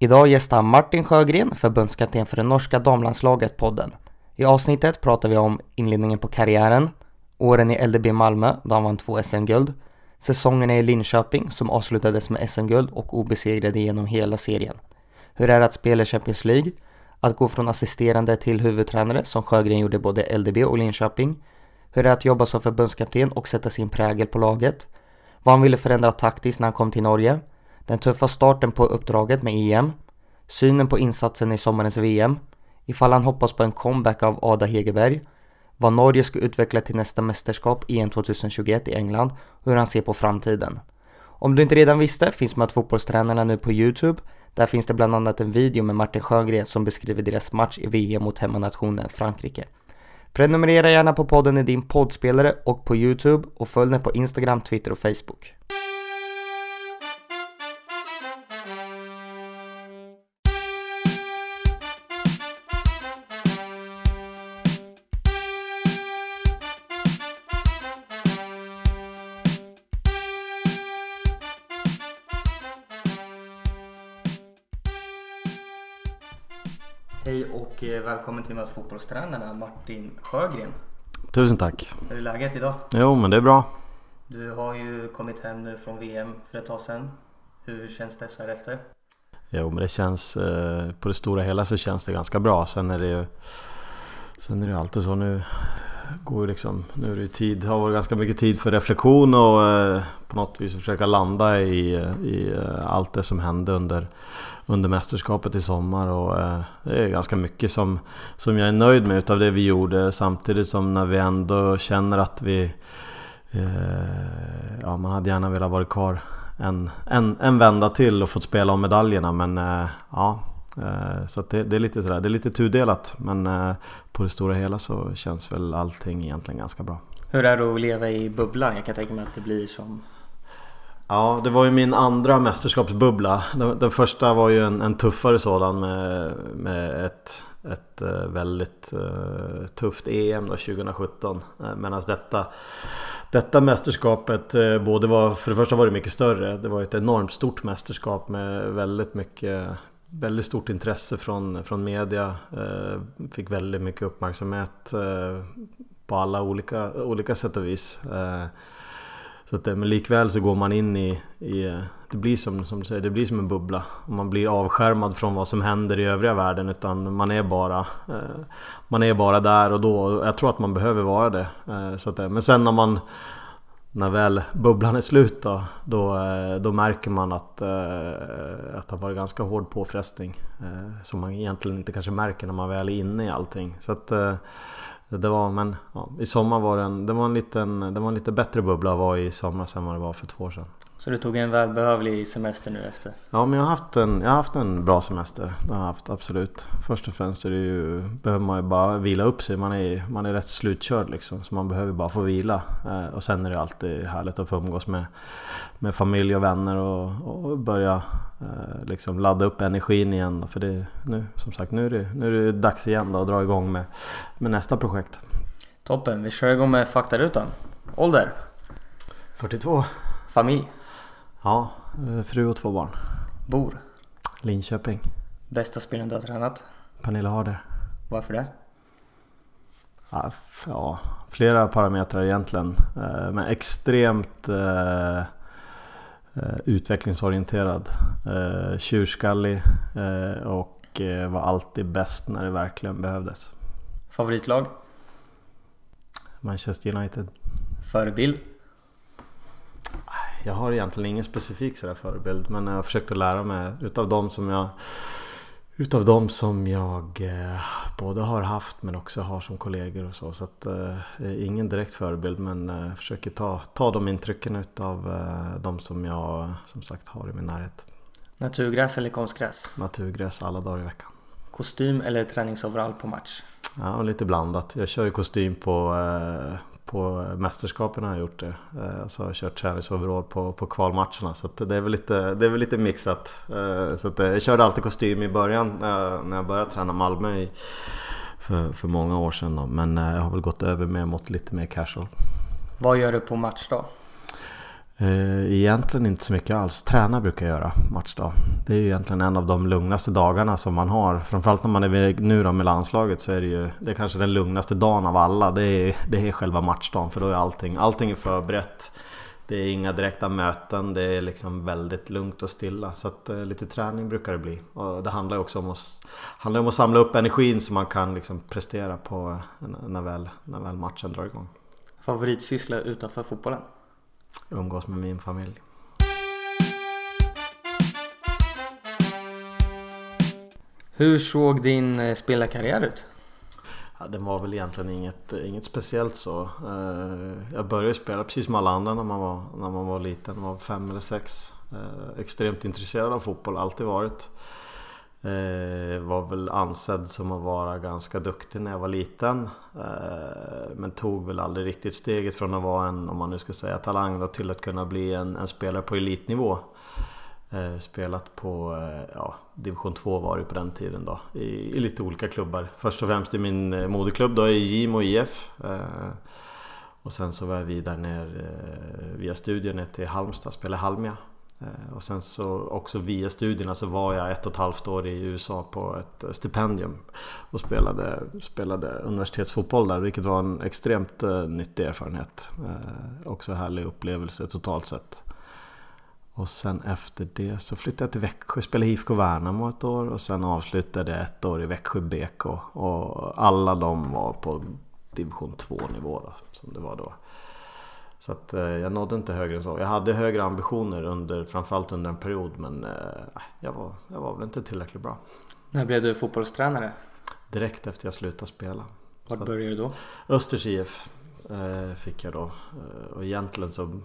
Idag gästar Martin Sjögren, förbundskapten för det norska damlandslaget podden. I avsnittet pratar vi om inledningen på karriären, åren i LDB Malmö då han vann två SM-guld, säsongerna i Linköping som avslutades med SM-guld och obesegrade genom hela serien. Hur är det att spela i Champions League? Att gå från assisterande till huvudtränare som Sjögren gjorde både LDB och Linköping. Hur är det att jobba som förbundskapten och sätta sin prägel på laget? Vad han ville förändra taktiskt när han kom till Norge? Den tuffa starten på uppdraget med EM, synen på insatsen i sommarens VM, ifall han hoppas på en comeback av Ada Hegerberg, vad Norge ska utveckla till nästa mästerskap EM 2021 i England och hur han ser på framtiden. Om du inte redan visste finns Möt fotbollstränarna nu på Youtube. Där finns det bland annat en video med Martin Sjögren som beskriver deras match i VM mot hemmanationen Frankrike. Prenumerera gärna på podden i din poddspelare och på Youtube och följ den på Instagram, Twitter och Facebook. Välkommen till Möt fotbollstränarna Martin Sjögren. Tusen tack. Hur är läget idag? Jo men det är bra. Du har ju kommit hem nu från VM för ett tag sedan. Hur känns det så här efter? Jo men det känns, eh, på det stora hela så känns det ganska bra. Sen är det ju Sen är det alltid så nu går liksom, nu är det ju tid, har varit ganska mycket tid för reflektion och eh, på något vis försöka landa i, i eh, allt det som hände under, under mästerskapet i sommar och eh, det är ganska mycket som, som jag är nöjd med utav det vi gjorde. Samtidigt som när vi ändå känner att vi eh, Ja, man hade gärna velat vara kvar en, en, en vända till och fått spela om medaljerna men eh, ja så det, det, är lite sådär, det är lite tudelat men på det stora hela så känns väl allting egentligen ganska bra. Hur är det att leva i bubblan? Jag kan tänka mig att det blir som Ja, det var ju min andra mästerskapsbubbla. Den, den första var ju en, en tuffare sådan med, med ett, ett väldigt uh, tufft EM då 2017. Medan detta, detta mästerskapet uh, både var, för det första var det mycket större. Det var ett enormt stort mästerskap med väldigt mycket väldigt stort intresse från, från media. Eh, fick väldigt mycket uppmärksamhet eh, på alla olika, olika sätt och vis. Eh, så att, eh, men likväl så går man in i, i eh, det blir som, som du säger, det blir som en bubbla. Man blir avskärmad från vad som händer i övriga världen utan man är bara eh, Man är bara där och då. Jag tror att man behöver vara det. Så att, men sen när man när väl bubblan är slut då, då, eh, då märker man att, eh, att det har varit ganska hård påfrestning. Eh, som man egentligen inte kanske märker när man väl är inne i allting. Så att, det var, men ja, i sommar var det en, det var en, liten, det var en lite bättre bubbla att vara i sommar än vad det var för två år sedan. Så du tog en välbehövlig semester nu efter? Ja, men jag har haft en, jag har haft en bra semester. Det har jag haft, absolut. Först och främst är det ju, behöver man ju bara vila upp sig. Man är, man är rätt slutkörd liksom. Så man behöver bara få vila. Eh, och sen är det alltid härligt att få umgås med, med familj och vänner och, och börja eh, liksom ladda upp energin igen. För det, nu, som sagt, nu är det, nu är det dags igen då, att dra igång med, med nästa projekt. Toppen, vi kör igång med faktarutan. Ålder? 42. Familj? Ja, eh, fru och två barn. Bor? Linköping. Bästa spelaren du har tränat? Pernilla Harder. Varför det? Ja, ja, flera parametrar egentligen. Eh, men extremt eh, utvecklingsorienterad. Eh, tjurskallig eh, och var alltid bäst när det verkligen behövdes. Favoritlag? Manchester United. Förebild? Jag har egentligen ingen specifik sådär förebild men jag har försökt att lära mig utav dem som jag Utav dem som jag eh, både har haft men också har som kollegor och så. Så att, eh, ingen direkt förebild men eh, försöker ta, ta de intrycken utav eh, de som jag som sagt har i min närhet. Naturgräs eller konstgräs? Naturgräs alla dagar i veckan. Kostym eller träningsoverall på match? Ja, lite blandat. Jag kör ju kostym på, eh, på mästerskapen har jag gjort det. Eh, och så har jag kört träningsoverall på, på kvalmatcherna. Så det, är väl lite, det är väl lite mixat. Eh, så att, eh, jag körde alltid kostym i början när jag började träna Malmö i, för, för många år sedan. Då. Men jag har väl gått över mer mot lite mer casual. Vad gör du på match då? Eh, egentligen inte så mycket alls. Träna brukar jag göra matchdag. Det är ju egentligen en av de lugnaste dagarna som man har. Framförallt när man är nu då med landslaget så är det ju Det är kanske den lugnaste dagen av alla. Det är, det är själva matchdagen för då är allting, allting är förberett. Det är inga direkta möten, det är liksom väldigt lugnt och stilla. Så att eh, lite träning brukar det bli. Och det handlar också om att, handlar om att samla upp energin så man kan liksom prestera på eh, när väl, när väl matchen drar igång. Favoritsyssla utanför fotbollen? Umgås med min familj. Hur såg din eh, spelarkarriär ut? Ja, den var väl egentligen inget, inget speciellt så. Eh, jag började spela precis som alla andra när man var, när man var liten, man var fem eller sex. Eh, extremt intresserad av fotboll, alltid varit. Eh, var väl ansedd som att vara ganska duktig när jag var liten. Eh, men tog väl aldrig riktigt steget från att vara en, om man nu ska säga talang då, till att kunna bli en, en spelare på elitnivå. Eh, spelat på eh, ja, division 2 var det på den tiden då i, i, lite olika klubbar. Först och främst i min eh, moderklubb då i Gimo IF. Eh, och sen så var jag vidare ner eh, via ner till Halmstad, spelade Halmia. Eh, och sen så också via studierna så var jag ett och ett halvt år i USA på ett stipendium och spelade, spelade universitetsfotboll där vilket var en extremt eh, nyttig erfarenhet. Eh, också härlig upplevelse totalt sett. Och sen efter det så flyttade jag till Växjö, spelade IFK Värnamo ett år och sen avslutade jag ett år i Växjö BK. Och alla de var på division 2 nivå då, som det var då. Så att eh, jag nådde inte högre än så. Jag hade högre ambitioner under, framförallt under en period men eh, jag, var, jag var väl inte tillräckligt bra. När blev du fotbollstränare? Direkt efter jag slutade spela. Vart började du då? Östers IF eh, fick jag då. Och egentligen så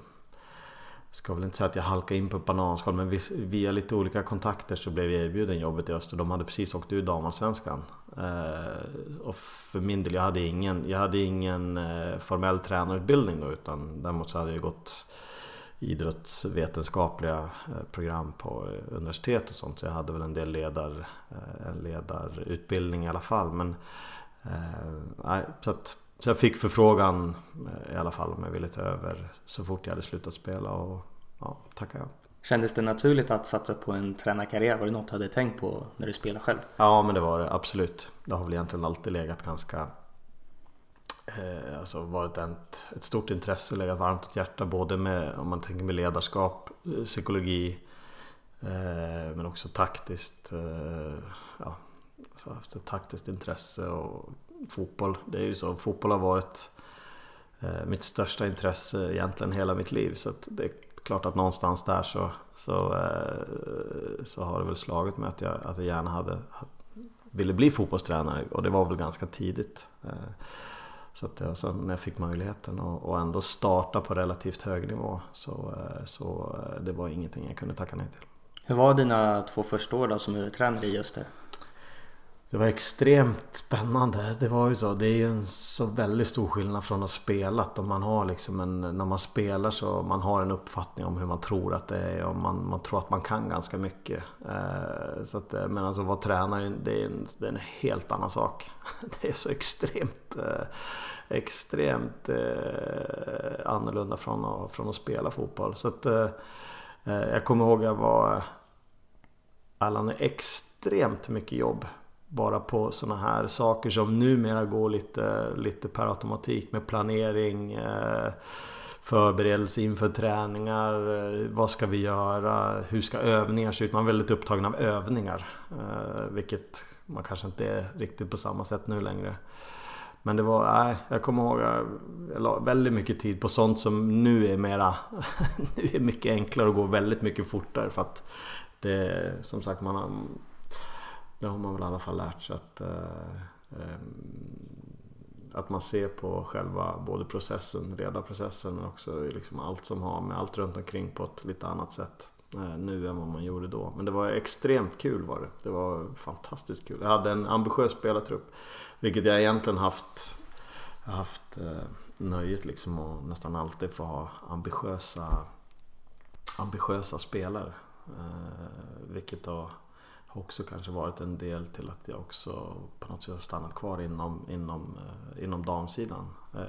ska väl inte säga att jag halkade in på ett bananskal men via lite olika kontakter så blev jag erbjuden jobbet i Öster. De hade precis åkt ur damallsvenskan. Eh, och för min del, jag hade ingen, jag hade ingen eh, formell tränarutbildning då utan däremot så hade jag gått idrottsvetenskapliga eh, program på universitet och sånt så jag hade väl en del ledar, en ledarutbildning i alla fall. Men, så att så jag fick förfrågan eh, i alla fall om jag ville ta över så fort jag hade slutat spela och ja, tackade jag. Kändes det naturligt att satsa på en tränarkarriär? Var det något du hade tänkt på när du spelade själv? Ja men det var det absolut. Det har väl egentligen alltid legat ganska eh, Alltså varit ett, ett stort intresse, legat varmt åt hjärta både med om man tänker med ledarskap, eh, psykologi eh, men också taktiskt. Eh, ja, alltså haft ett taktiskt intresse och fotboll. Det är ju så, fotboll har varit eh, mitt största intresse egentligen hela mitt liv. Så det är klart att någonstans där så, så, eh, så har det väl slagit mig att jag, att jag gärna hade, ville bli fotbollstränare och det var väl ganska tidigt. Eh, så att det, så när jag fick möjligheten och, ändå starta på relativt hög nivå så, så det var ingenting jag kunde tacka nej till. Hur var dina två första år då som huvudtränare i Öster? Det det var extremt spännande. Det var ju så. Det är ju en så väldigt stor skillnad från att spela. Om man har liksom en, när man spelar så man har en uppfattning om hur man tror att det är och man, man tror att man kan ganska mycket. Eh, så att, eh, men alltså vara tränare det är, en, det är en helt annan sak. Det är så extremt eh, extremt eh, annorlunda från att, från att spela fotboll. Så att, eh, eh, jag kommer ihåg att jag var Allan är extremt mycket jobb bara på sådana här saker som numera går lite, lite per automatik med planering, eh, förberedelse inför träningar, eh, vad ska vi göra, hur ska övningar se ut? Man är väldigt upptagen av övningar. Eh, vilket man kanske inte är riktigt på samma sätt nu längre. Men det var, nej, jag kommer ihåg jag la väldigt mycket tid på sånt som nu är mera, nu är mycket enklare och går väldigt mycket fortare för att det, som sagt man har det har man väl i alla fall lärt sig att, eh, ehm, att man ser på själva både processen, redarprocessen men också liksom allt som har med allt runt omkring på ett lite annat sätt eh, nu än vad man gjorde då. Men det var extremt kul var det. Det var fantastiskt kul. Jag hade en ambitiös spelartrupp. Vilket jag egentligen haft, haft eh, nöjet liksom att nästan alltid få ha ambitiösa, ambitiösa spelare. Eh, vilket har har också kanske varit en del till att jag också på något sätt har stannat kvar inom, inom, eh, inom damsidan. Eh,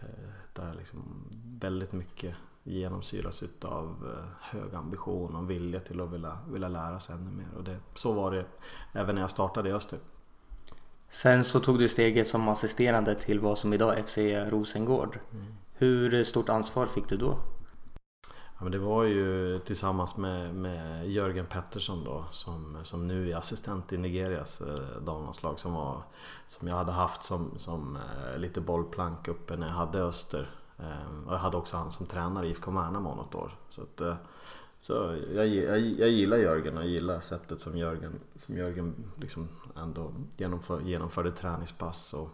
eh, där liksom väldigt mycket genomsyras utav hög ambition och vilja till att vilja, vilja lära sig ännu mer. Och det, så var det även när jag startade i Öster. Sen så tog du steget som assisterande till vad som idag är FC Rosengård. Mm. Hur stort ansvar fick du då? Ja, men det var ju tillsammans med, med Jörgen Pettersson då som, som nu är assistent i Nigerias eh, damlandslag som, var, som jag hade haft som, som eh, lite bollplank uppe när jag hade Öster. Eh, och jag hade också han som tränare i IFK Värnamo något år. Så, att, eh, så jag, jag, jag gillar Jörgen och jag gillar sättet som Jörgen, som Jörgen liksom ändå genomför, genomförde träningspass. Och,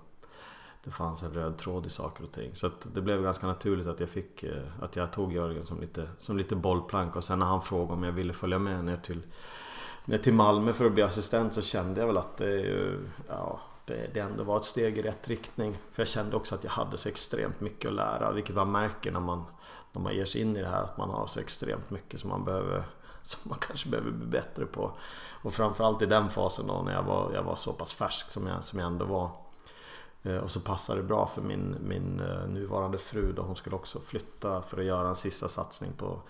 det fanns en röd tråd i saker och ting. Så det blev ganska naturligt att jag fick eh, att jag tog Jörgen som lite, som lite bollplank och sen när han frågade om jag ville följa med ner till, ner till Malmö för att bli assistent så kände jag väl att det, ja, det, det ändå var ett steg i rätt riktning. För jag kände också att jag hade så extremt mycket att lära vilket man märker när man, när man ger sig in i det här att man har så extremt mycket som man behöver som man kanske behöver bli bättre på. Och framförallt i den fasen då när jag var, jag var så pass färsk som jag, som jag ändå var. Eh, och så passade det bra för min, min eh, nuvarande fru då hon skulle också flytta för att göra en sista satsning på,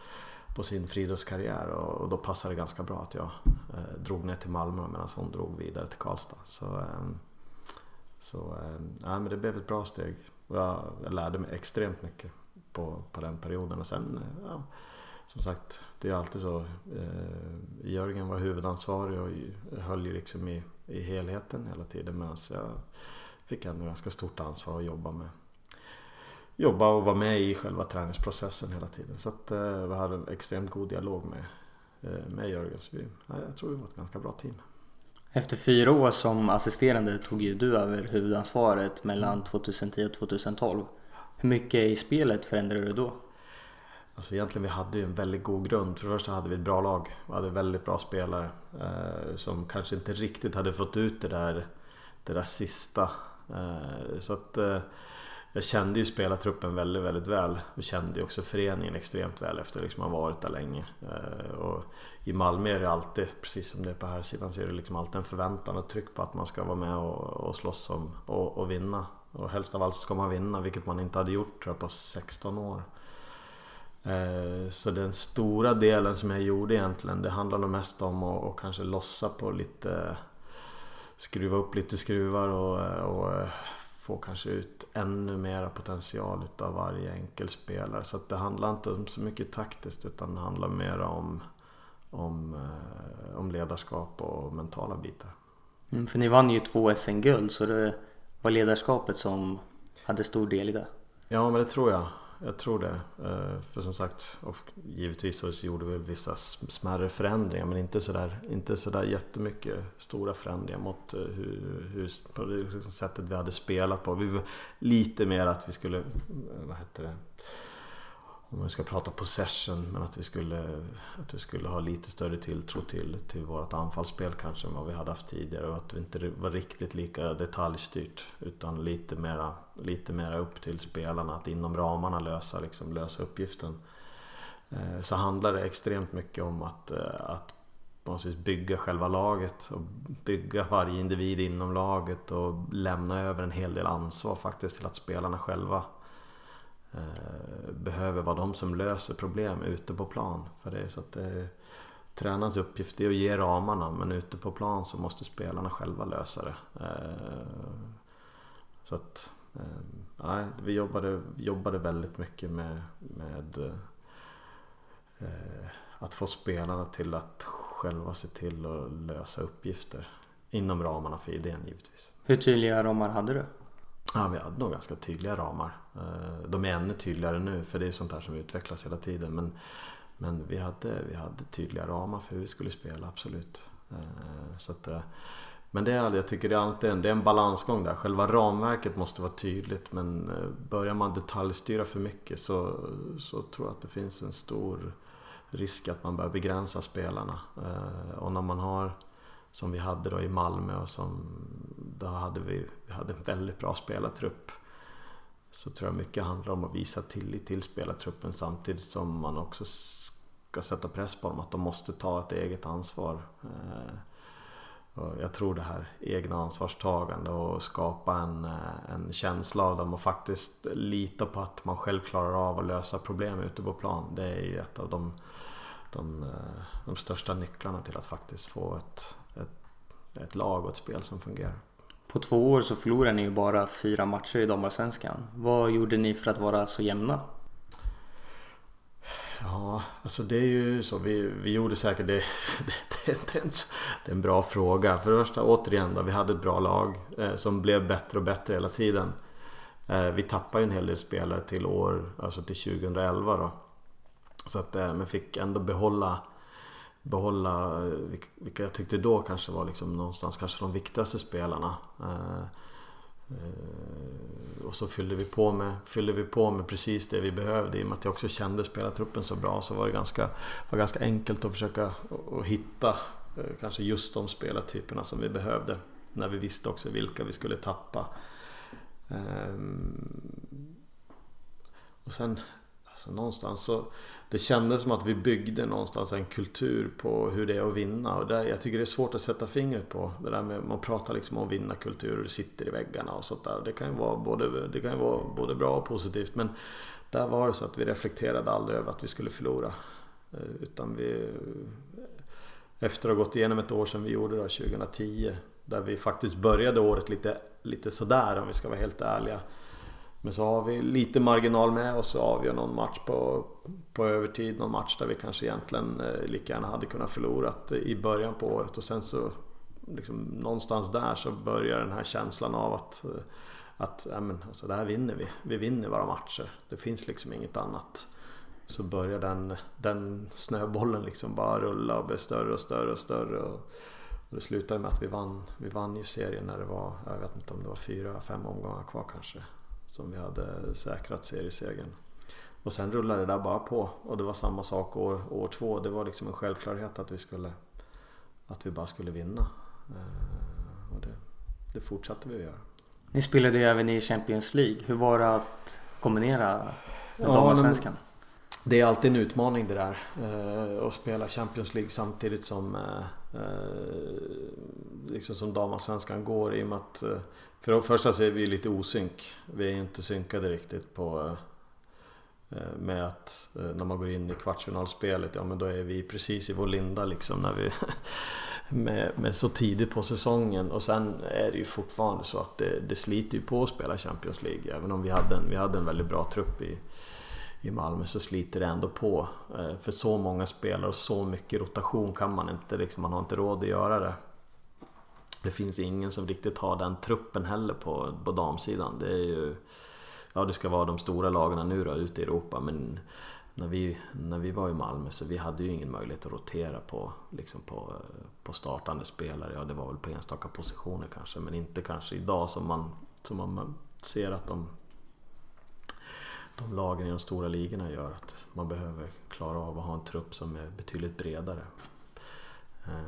på sin friidrottskarriär och, och då passade det ganska bra att jag eh, drog ner till Malmö medan hon drog vidare till Karlstad. Så, eh, så eh, ja, men det blev ett bra steg och jag, jag lärde mig extremt mycket på, på den perioden och sen eh, ja, som sagt, det är alltid så. Eh, Jörgen var huvudansvarig och höll ju liksom i, i helheten hela tiden medan jag fick ändå ganska stort ansvar att jobba med. Jobba och vara med i själva träningsprocessen hela tiden. Så att eh, vi hade en extremt god dialog med, eh, med Jörgen. Så vi, ja, jag tror vi var ett ganska bra team. Efter fyra år som assisterande tog ju du över huvudansvaret mellan 2010 och 2012. Hur mycket i spelet förändrade du då? Alltså egentligen vi hade ju en väldigt god grund. För det första hade vi ett bra lag. Vi hade väldigt bra spelare eh, som kanske inte riktigt hade fått ut det där, det där sista Eh, så att eh, jag kände ju spelartruppen väldigt, väldigt väl och kände ju också föreningen extremt väl efter liksom att ha varit där länge. Eh, och I Malmö är det alltid, precis som det är på här sidan, så är det liksom alltid en förväntan och tryck på att man ska vara med och, och slåss om och, och vinna. Och helst av allt ska man vinna, vilket man inte hade gjort tror jag, på 16 år. Så den stora delen som jag gjorde egentligen, det handlade nog mest om att och kanske lossa på lite skruva upp lite skruvar och, och få kanske ut ännu mera potential utav varje enkel spelare. Så det handlar inte om så mycket taktiskt utan det handlar mer om, om, eh, om ledarskap och mentala bitar. Mm, för ni vann ju två SM-guld så det var ledarskapet som hade stor del i det. Ja men det tror jag jag tror det. Eh, för som sagt, givetvis så gjorde vi vissa smärre förändringar men inte sådär, inte sådär jättemycket stora förändringar mot eh, hur, hur, på det sättet vi hade spelat på. Vi var lite mer att vi skulle, vad heter det, om vi ska prata possession, men att vi skulle, att vi skulle ha lite större tilltro till, till vårt anfallsspel kanske än vad vi hade haft tidigare och att vi inte var riktigt lika detaljstyrt utan lite mera, lite mera upp till spelarna att inom ramarna lösa, liksom, lösa uppgiften. Eh, så handlar det extremt mycket om att, eh, att bygga själva laget och bygga varje individ inom laget och lämna över en hel del ansvar faktiskt till att spelarna själva Eh, behöver vara de som löser problem ute på plan. För det är så att det är, tränarens uppgift är att ge ramarna men ute på plan så måste spelarna själva lösa det. Eh, så att nej, vi jobbade, jobbade väldigt mycket med, med att få spelarna till att själva se till att lösa uppgifter. Inom ramarna för idén givetvis. Hur tydliga ramar hade du? Ja, vi hade nog ganska tydliga ramar. Eh, de är ännu tydligare nu för det är sånt här som utvecklas hela tiden. Men, men vi, hade, vi hade tydliga ramar för hur vi skulle spela, absolut. Eh, så att, eh, men det är, jag tycker det är alltid en, det är en balansgång där. Själva ramverket måste vara tydligt men börjar man detaljstyra för mycket så, så tror jag att det finns en stor risk att man börjar begränsa spelarna. Och när man har som vi hade då i Malmö och som då hade vi, vi hade en väldigt bra spelartrupp. Så tror jag mycket handlar om att visa tillit till spelartruppen samtidigt som man också ska sätta press på dem att de måste ta ett eget ansvar. Eh, jag tror det här egna ansvarstagande och skapa en, eh, en känsla av där man faktiskt litar på att man själv klarar av att lösa problem ute på plan. Det är ju ett av de, de, eh, de största nycklarna till att faktiskt få ett, ett, ett lag och ett spel som fungerar. På två år så förlorade ni ju bara fyra matcher i damallsvenskan. Vad gjorde ni för att vara så jämna? Ja, alltså det är ju så. Vi, vi gjorde säkert det. Det, det, det, är en, det är en bra fråga. För det första, återigen då, vi hade ett bra lag eh, som blev bättre och bättre hela tiden. Eh, vi tappade ju en hel del spelare till år, alltså till 2011 då. Så att, eh, men fick ändå behålla behålla eh, vilka jag tyckte då kanske var liksom någonstans kanske de viktigaste spelarna. Eh, och så fyllde vi, på med, fyllde vi på med precis det vi behövde. I och med att jag också kände spelartruppen så bra så var det ganska, var ganska enkelt att försöka att hitta kanske just de spelartyperna som vi behövde. När vi visste också vilka vi skulle tappa. Ehm, och sen alltså någonstans så det kändes som att vi byggde någonstans en kultur på hur det är att vinna. Och där, jag tycker det är svårt att sätta fingret på. Det där med, man pratar liksom om vinnarkultur och det sitter i väggarna och sånt där. Det kan ju vara både, det kan ju vara både bra och positivt. Men där var det så att vi reflekterade aldrig över att vi skulle förlora. Eh, utan vi... Efter att ha gått igenom ett år som vi gjorde då, 2010. Där vi faktiskt började året lite, lite sådär om vi ska vara helt ärliga. Men så har vi lite marginal med och så avgör någon match på, på övertid. Någon match där vi kanske egentligen eh, lika gärna hade kunnat förlorat i början på året. Och sen så liksom, någonstans där så börjar den här känslan av att, eh, att ja, men, alltså, det här vinner vi. Vi vinner våra matcher. Det finns liksom inget annat. Så börjar den, den snöbollen liksom bara rulla och bli större och större och större. Och, och det slutade med att vi vann, vi vann ju serien när det var, jag vet inte om det var fyra, fem omgångar kvar kanske som vi hade säkrat seriesegern. Och sen rullade det där bara på och det var samma sak år, år två. Det var liksom en självklarhet att vi, skulle, att vi bara skulle vinna. Eh, och det, det fortsatte vi att göra. Ni spelade ju även i Champions League. Hur var det att kombinera med ja, damallsvenskan? Det är alltid en utmaning det där. Eh, att spela Champions League samtidigt som, eh, liksom som damallsvenskan går i och med att för det första så är vi lite osynk. Vi är inte synkade riktigt på eh, med att eh, när man går in i kvartsfinalspelet, ja men då är vi precis i vår linda liksom när vi med, med så tidigt på säsongen och sen är det ju fortfarande så att det, det sliter ju på att spela Champions League. Även om vi hade en, vi hade en väldigt bra trupp i, i Malmö så sliter det ändå på. Eh, för så många spelare och så mycket rotation kan man inte, liksom, man har inte råd att göra det. Det finns ingen som riktigt har den truppen heller på, på damsidan. Det är ju... Ja, det ska vara de stora lagen nu då ute i Europa men när vi, när vi var i Malmö så vi hade ju ingen möjlighet att rotera på, liksom på, på startande spelare. Ja, det var väl på enstaka positioner kanske men inte kanske idag som man, som man ser att de, de lagen i de stora ligorna gör. Att man behöver klara av att ha en trupp som är betydligt bredare. Eh,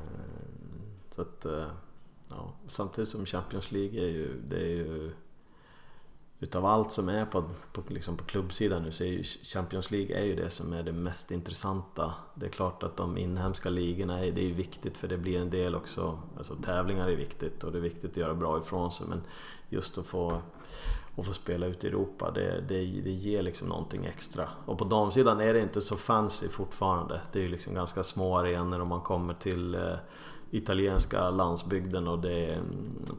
så att eh, Ja, samtidigt som Champions League är ju, det är ju Utav allt som är på, på, liksom på klubbsidan nu så är ju Champions League är ju det som är det mest intressanta. Det är klart att de inhemska ligorna är, det är viktigt för det blir en del också, alltså tävlingar är viktigt och det är viktigt att göra bra ifrån sig men just att få, att få spela ute i Europa det, det, det ger liksom någonting extra. Och på damsidan är det inte så fancy fortfarande. Det är ju liksom ganska små arenor och man kommer till eh, italienska landsbygden och det,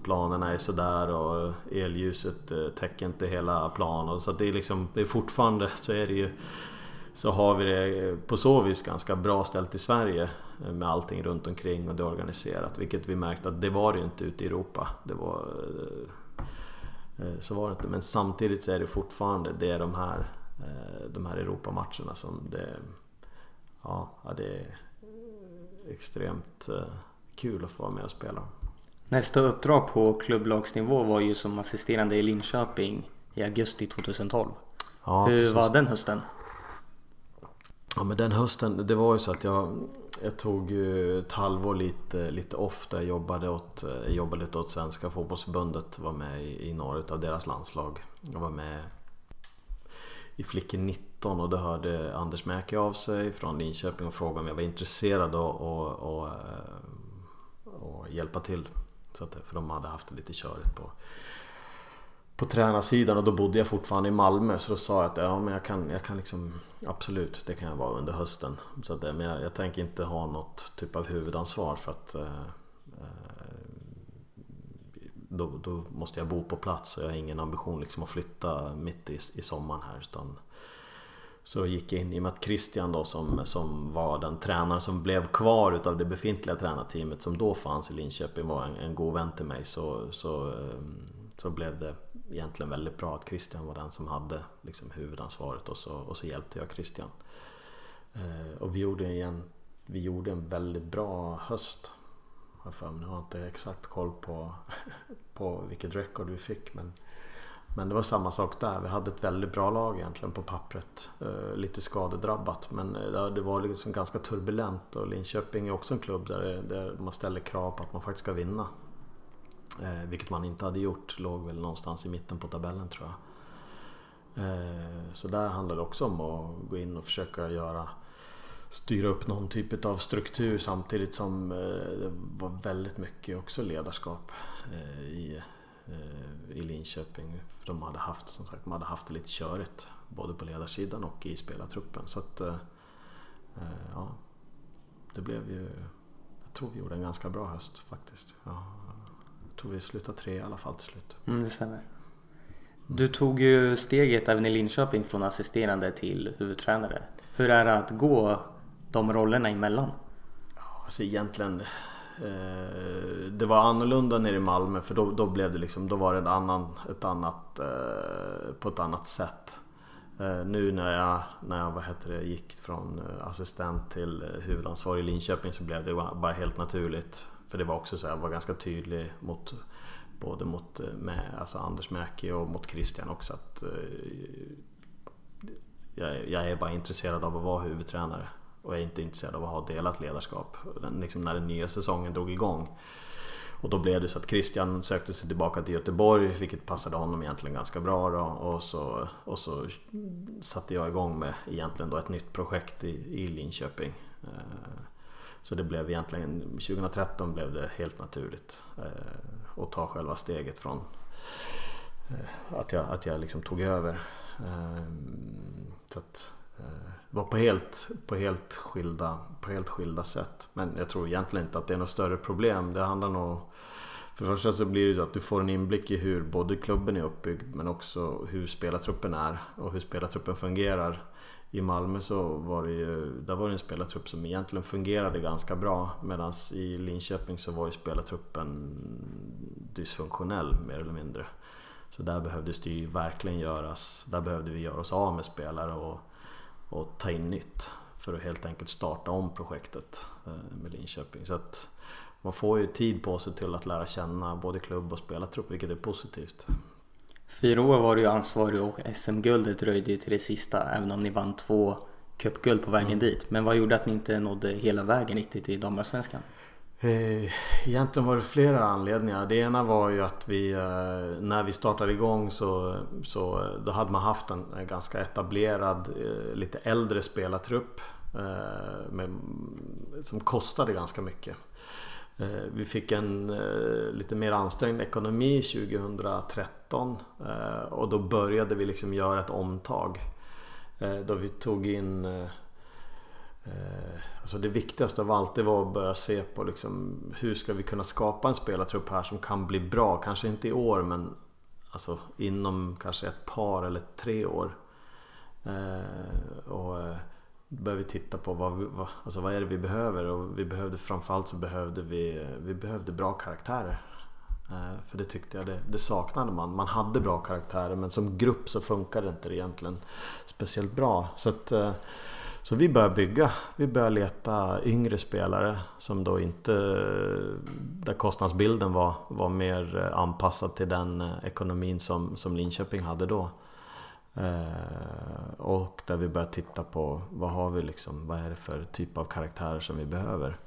planerna är sådär och elljuset eh, täcker inte hela planen. Så det är liksom, det är fortfarande så är det ju så har vi det på så vis ganska bra ställt i Sverige eh, med allting runt omkring och det är organiserat. Vilket vi märkte att det var det ju inte ute i Europa. Det var, eh, så var det inte. Men samtidigt så är det fortfarande det är de här, de här Europamatcherna som det, ja, det är extremt kul att få vara med och spela. Nästa uppdrag på klubblagsnivå var ju som assisterande i Linköping i augusti 2012. Ja, Hur precis. var den hösten? Ja men den hösten, det var ju så att jag, jag tog ju ett halvår lite, lite off där jag jobbade åt, jobbade lite åt Svenska fotbollsförbundet. Var med i, i några av deras landslag. Jag var med i Flickor 19 och då hörde Anders Mäki av sig från Linköping och frågade om jag var intresserad och, och, och och hjälpa till. Så att, för de hade haft det lite körigt på, på tränarsidan och då bodde jag fortfarande i Malmö så då sa jag att ja, men jag, kan, jag kan liksom absolut det kan jag vara under hösten. Så att, eh, men jag, jag tänker inte ha något typ av huvudansvar för att eh, eh, då, då, måste jag bo på plats och jag har ingen ambition liksom att flytta mitt i, i sommaren här. Utan så gick jag in i och med att Christian då som, som var den tränare som blev kvar utav det befintliga tränarteamet som då fanns i Linköping var en, en god vän till mig så, så, ehm, så blev det egentligen väldigt bra att Christian var den som hade liksom huvudansvaret och så, och så hjälpte jag Christian. Eh, och vi gjorde, en, vi gjorde en väldigt bra höst har för mig. Nu har jag inte exakt koll på, på vilket record vi fick. Men, men det var samma sak där. Vi hade ett väldigt bra lag egentligen på pappret. Eh, lite skadedrabbat men eh, det var liksom ganska turbulent och Linköping är också en klubb där, eh, där man ställer krav på att man faktiskt ska vinna. Eh, vilket man inte hade gjort. Låg väl någonstans i mitten på tabellen tror jag. Eh, så där handlar det också om att gå in och försöka göra styra upp någon typ av struktur samtidigt som eh, det var väldigt mycket också ledarskap eh, i, i Linköping. För de hade haft, som sagt, de hade haft det lite körigt både på ledarsidan och i spelartruppen. Så att, ja, det blev ju, jag tror vi gjorde en ganska bra höst faktiskt. Ja, jag tror vi slutade tre i alla fall till slut. Mm, det stämmer. Du tog ju steget även i Linköping från assisterande till huvudtränare. Hur är det att gå de rollerna emellan? Alltså egentligen eh, det var annorlunda nere i Malmö för då, då blev det liksom, då var det en annan, ett annat, eh, på ett annat sätt. Eh, nu när jag, när jag vad heter det, gick från eh, assistent till eh, huvudansvarig i Linköping så blev det bara helt naturligt. För det var också så jag var ganska tydlig mot både mot med, alltså Anders Mäki och mot Christian också att jag, jag är bara intresserad av att vara huvudtränare och är inte intresserad av att ha delat ledarskap. Den, liksom när den nya säsongen drog igång. Och då blev det så att Christian sökte sig tillbaka till Göteborg vilket passade honom egentligen ganska bra. Då. Och, så, och så satte jag igång med egentligen då ett nytt projekt i, i Linköping. Eh, så det blev egentligen, 2013 blev det helt naturligt eh, att ta själva steget från eh, att jag, att jag liksom tog över. Så att, var på helt, på, helt skilda, på helt skilda sätt. Men jag tror egentligen inte att det är något större problem. Det handlar nog... För det första så blir det så att du får en inblick i hur både klubben är uppbyggd men också hur spelartruppen är och hur spelartruppen fungerar. I Malmö så var det ju, där var det en spelartrupp som egentligen fungerade ganska bra medan i Linköping så var ju spelartruppen dysfunktionell mer eller mindre. Så där behövdes det ju verkligen göras, där behövde vi göra oss av med spelare och och ta in nytt för att helt enkelt starta om projektet eh, med Linköping. Så att man får ju tid på sig till att lära känna både klubb och spelartrupp vilket är positivt. Fyra år var du ju ansvarig och SM-guldet dröjde ju till det sista även om ni vann två cupguld på vägen mm. dit. Men vad gjorde att ni inte nådde hela vägen riktigt i damallsvenskan? Eh, egentligen var det flera anledningar. Det ena var ju att vi eh, när vi startade igång så, så eh, då hade man haft en ganska etablerad lite äldre spelartrupp med, som kostade ganska mycket. Vi fick en lite mer ansträngd ekonomi 2013 och då började vi liksom göra ett omtag. Då vi tog in Eh, alltså det viktigaste av allt det var att börja se på liksom, hur ska vi kunna skapa en spelartrupp här som kan bli bra. Kanske inte i år men alltså, inom kanske ett par eller tre år. Eh, och eh, då började vi titta på vad, vi, vad, alltså vad är det vi behöver och vi behövde framförallt så behövde vi, vi behövde bra karaktärer. För det tyckte jag det, det, saknade man. Man hade bra karaktärer men som grupp så funkade det inte egentligen speciellt bra. Så att, så vi började bygga. Vi började leta yngre spelare som då inte... Där kostnadsbilden var, var mer eh, anpassad till den eh, ekonomin som, som Linköping hade då. Eh, och där vi började titta på vad har vi liksom, vad är det för typ av karaktärer som vi behöver.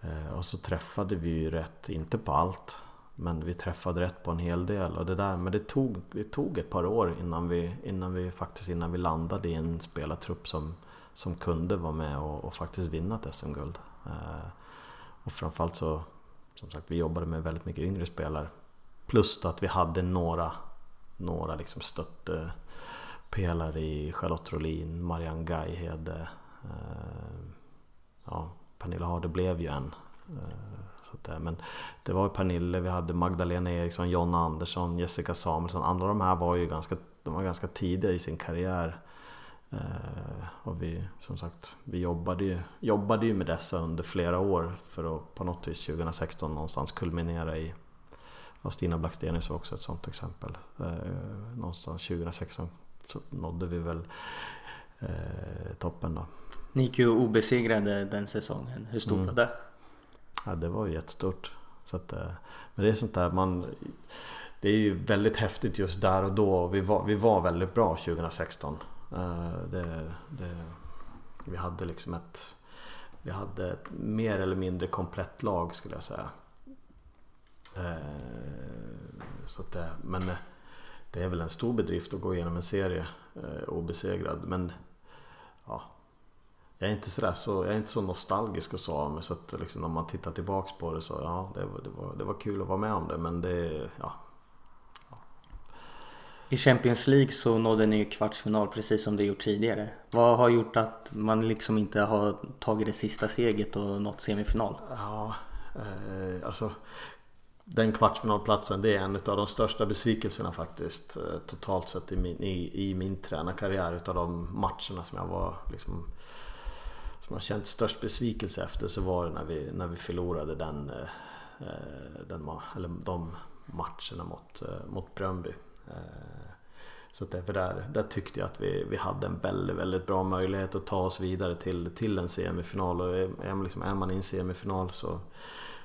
Eh, och så träffade vi ju rätt, inte på allt, men vi träffade rätt på en hel del. Och det där, men det tog, det tog ett par år innan vi, innan vi faktiskt innan vi landade i en spelartrupp som, som kunde vara med och, och faktiskt vinna ett SM-guld. Eh, och framförallt så som sagt vi jobbade med väldigt mycket yngre spelare. Plus då att vi hade några, några liksom stöttepelare i Charlotte Rolin, Marianne Gaihede. Eh, ja, Pernilla Harder blev ju en. Eh, så att, eh, men det var ju Pernille, vi hade Magdalena Eriksson, Jonna Andersson, Jessica Samuelsson. Alla de här var ju ganska, de var ganska tidiga i sin karriär. Eh, och vi, som sagt, vi jobbade ju, jobbade ju med dessa under flera år för att på något vis 2016 någonstans kulminera i och Stina Blackstenius var också ett sånt exempel. Eh, någonstans 2016 så nådde vi väl eh, toppen då. Ni gick ju obesegrade den säsongen. Hur stort mm. var det? Ja, det var ju jättestort. Så att, eh, men det är sånt där man... Det är ju väldigt häftigt just där och då. Vi var, vi var väldigt bra 2016. Eh, det, det, vi hade liksom ett... Vi hade ett mer eller mindre komplett lag skulle jag säga. Eh, så att det, men det är väl en stor bedrift att gå igenom en serie eh, obesegrad. Men ja, jag är inte sådär så, jag är inte så nostalgisk och så av mig så att liksom om man tittar tillbaks på det så ja det, det, var, det var kul att vara med om det men det, ja. I Champions League så nådde ni ju kvartsfinal precis som det gjort tidigare. Vad har gjort att man liksom inte har tagit det sista steget och nått semifinal? Ja, eh, alltså den kvartsfinalplatsen det är en av de största besvikelserna faktiskt eh, totalt sett i min, i, i min tränarkarriär utav de matcherna som jag var liksom som jag känt störst besvikelse efter så var det när vi, när vi förlorade den, eh, eh, den, eller de matcherna mot, mot Bröndby. Eh, så därför där, där tyckte jag att vi, vi hade en väldigt, väldigt bra möjlighet att ta oss vidare till, till en semifinal. Och är, liksom, är man i en semifinal så,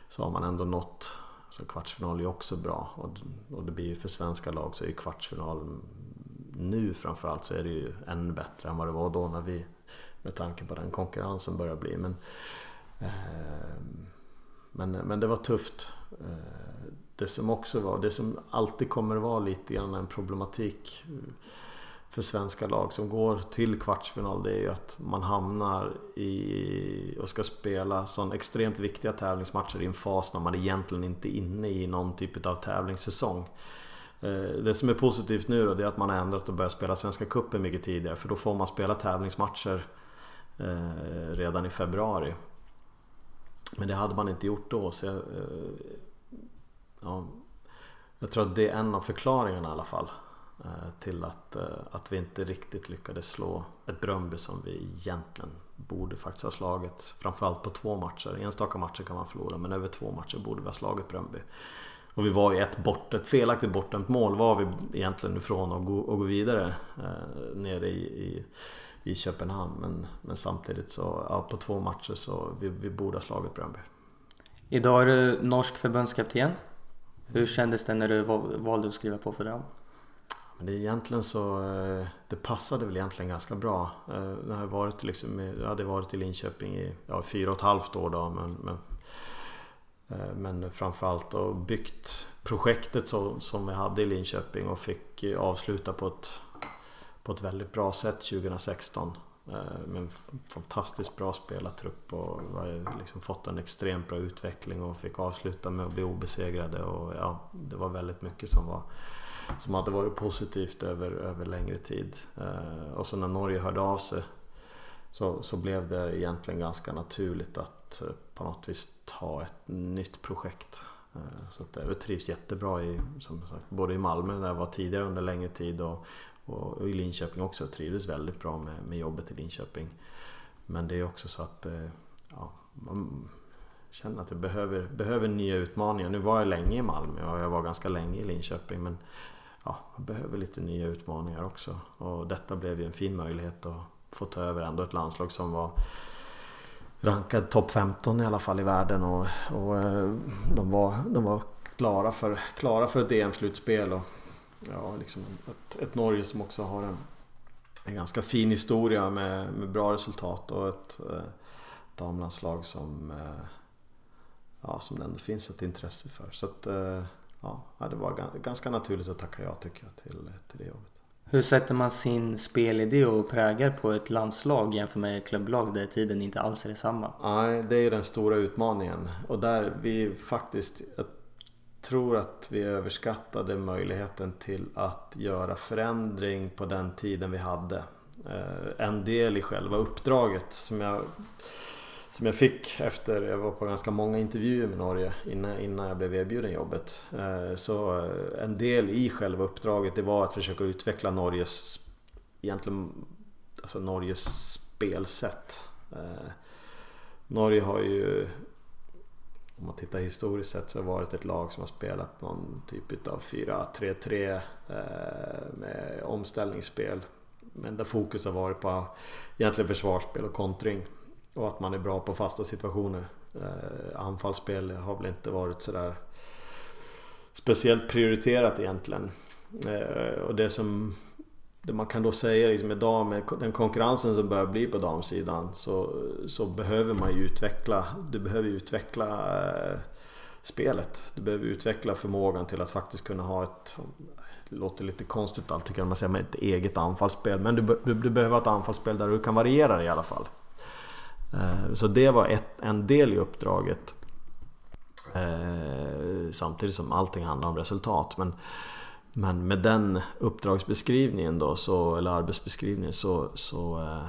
så har man ändå nått så kvartsfinal är ju också bra och, och det blir ju för svenska lag så är ju kvartsfinal nu framförallt så är det ju ännu bättre än vad det var då när vi med tanke på den konkurrensen börjar bli. Men, eh, men, men det var tufft. Eh, det som också var, det som alltid kommer att vara lite grann en problematik eh, för svenska lag som går till kvartsfinal det är ju att man hamnar i och ska spela sån extremt viktiga tävlingsmatcher i en fas när man egentligen inte är inne i någon typ av tävlingssäsong. Eh, det som är positivt nu då, det är att man har ändrat och börjat spela Svenska Cupen mycket tidigare för då får man spela tävlingsmatcher eh, redan i februari. Men det hade man inte gjort då. Så jag, ja, jag tror att det är en av förklaringarna i alla fall. Eh, till att, eh, att vi inte riktigt lyckades slå ett Bröndby som vi egentligen borde faktiskt ha slagit. Framförallt på två matcher. Enstaka matcher kan man förlora men över två matcher borde vi ha slagit Bröndby. Och vi var ju ett, bort, ett felaktigt bortdömt mål var vi egentligen ifrån att gå, gå vidare eh, nere i, i i Köpenhamn. Men, men samtidigt så, ja, på två matcher så vi, vi borde ha slagit Bröndby. Idag är du norsk förbundskapten. Hur kändes det när du valde att skriva på för dem? Men det egentligen så, eh, det passade väl egentligen ganska bra. Eh, jag hade varit, liksom, eh, jag hade varit i Linköping i ja, fyra och ett halvt år då men, men, men framförallt och byggt projektet så, som vi hade i Linköping och fick avsluta på ett på ett väldigt bra sätt 2016. Eh, med en fantastiskt bra spelartrupp och har liksom fått en extremt bra utveckling och fick avsluta med att bli obesegrade. Och ja, det var väldigt mycket som, var, som hade varit positivt över, över längre tid. Eh, och så när Norge hörde av sig så, så blev det egentligen ganska naturligt att eh, på något vis ta ett nytt projekt. Så att jag trivs jättebra i, som sagt, både i Malmö där jag var tidigare under längre tid och, och, i Linköping också. Jag trivdes väldigt bra med, med jobbet i Linköping. Men det är också så att eh, ja, man känner att jag behöver, behöver nya utmaningar. Nu var jag länge i Malmö och jag var ganska länge i Linköping. Men ja, man behöver lite nya utmaningar också. Och detta blev ju en fin möjlighet att få ta över ändå ett landslag som var rankad topp 15 i alla fall i världen. Och, och eh, de, var, de var klara för, klara för ett EM-slutspel. Och, ja, liksom ett, ett Norge som också har en, en ganska fin historia med, med bra resultat och ett eh, damlandslag som, eh, ja, som det ändå finns ett intresse för. Så att, eh, ja, det var ganska naturligt att tacka ja tycker jag till, till det jobbet. Hur sätter man sin spelidé och prägar på ett landslag jämfört med klubblag där tiden inte alls är detsamma? Nej, det är ju den stora utmaningen. Och där vi faktiskt, tror att vi överskattade möjligheten till att göra förändring på den tiden vi hade. Eh, en del i själva uppdraget som jag, som jag fick efter, jag var på ganska många intervjuer med Norge innan, innan jag blev erbjuden jobbet. Eh, så eh, en del i själva uppdraget det var att försöka utveckla Norges, egentligen, alltså Norges spelsätt. Norge har ju om man tittar historiskt sett så har det varit ett lag som har spelat någon typ av 4-3-3 eh, med omställningsspel men där fokus har varit på egentligen försvarsspel och kontring. Och att man är bra på fasta situationer. Eh, anfallsspel har väl inte varit sådär speciellt prioriterat egentligen. Eh, och det som det man kan då säga liksom idag med den konkurrensen som börjar bli på damsidan så, så behöver man ju utveckla, du behöver utveckla eh, spelet. Du behöver utveckla förmågan till att faktiskt kunna ha ett det låter lite konstigt allt tycker man säger med ett eget anfallsspel. Men du, du, du, behöver ett anfallsspel där du kan variera i alla fall. Eh, så det var ett, en del i uppdraget. Eh, samtidigt som allting handlar om resultat. Men, men med den uppdragsbeskrivningen då, så, eller arbetsbeskrivningen så, så eh,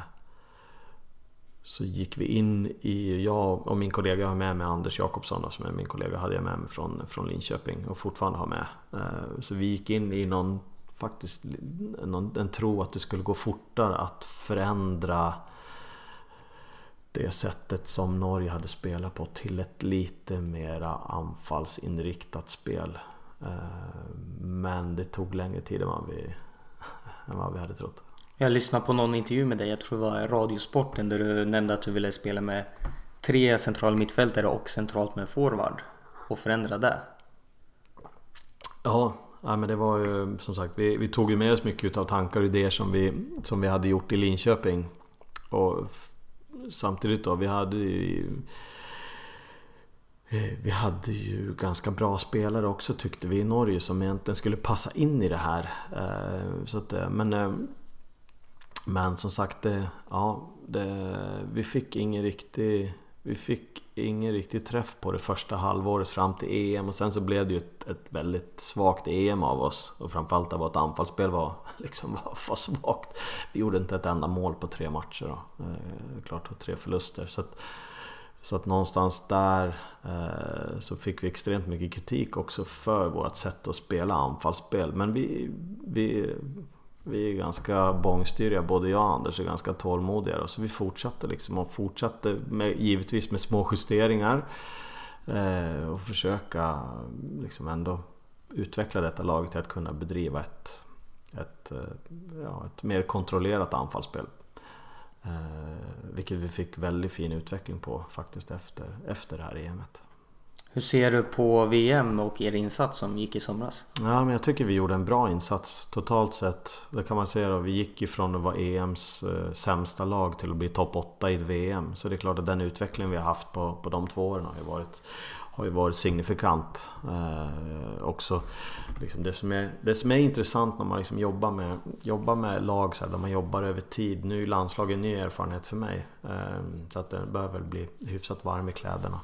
så gick vi in i, jag och min kollega har med mig Anders Jakobsson som är min kollega hade jag med mig från, från Linköping och fortfarande har med. Eh, så vi gick in i någon, faktiskt, någon, en tro att det skulle gå fortare att förändra det sättet som Norge hade spelat på till ett lite mera anfallsinriktat spel. Eh, men det tog längre tid än vad vi, än vad vi hade trott. Jag lyssnade på någon intervju med dig, jag tror det var Radiosporten, där du nämnde att du ville spela med tre centrala mittfältare och centralt med forward och förändra det. Ja, ja men det var ju som sagt, vi, vi tog ju med oss mycket av tankar och idéer som vi, som vi hade gjort i Linköping. Och samtidigt då, vi hade ju Eh, vi hade ju ganska bra spelare också tyckte vi i Norge som egentligen skulle passa in i det här. Eh, så att, eh, men men som sagt, det, ja, det, vi fick ingen riktig vi fick ingen riktig träff på det första halvåret fram till EM och sen så blev det ju ett, ett väldigt svagt EM av oss och framförallt att vårt anfallsspel var, liksom, var, var svagt. Vi gjorde inte ett enda mål på tre matcher då. Eh, klart och tre förluster. Så att, så att någonstans där eh, så fick vi extremt mycket kritik också för vårt sätt att spela anfallsspel. Men vi, vi vi är ganska bångstyriga, både jag och Anders är ganska tålmodiga. Så vi fortsatte liksom och fortsatte med, givetvis med små justeringar. Eh, och försöka liksom ändå utveckla detta laget till att kunna bedriva ett, ett, eh, ja, ett mer kontrollerat anfallsspel. Eh, vilket vi fick väldigt fin utveckling på faktiskt efter, efter det här EMet. Hur ser du på VM och er insats som gick i somras? Ja, men jag tycker vi gjorde en bra insats totalt sett. Det kan man säga då. Vi gick ifrån att vara EMs eh, sämsta lag till att bli topp 8 i VM. Så det är klart att den utveckling vi har haft på, på de två åren har ju varit, har ju varit signifikant. Eh, också liksom det, som är, det som är intressant när man liksom jobbar, med, jobbar med lag så här, där man jobbar över tid. Nu är landslaget ny erfarenhet för mig. Ehm, så att det behöver väl bli hyfsat varm i kläderna.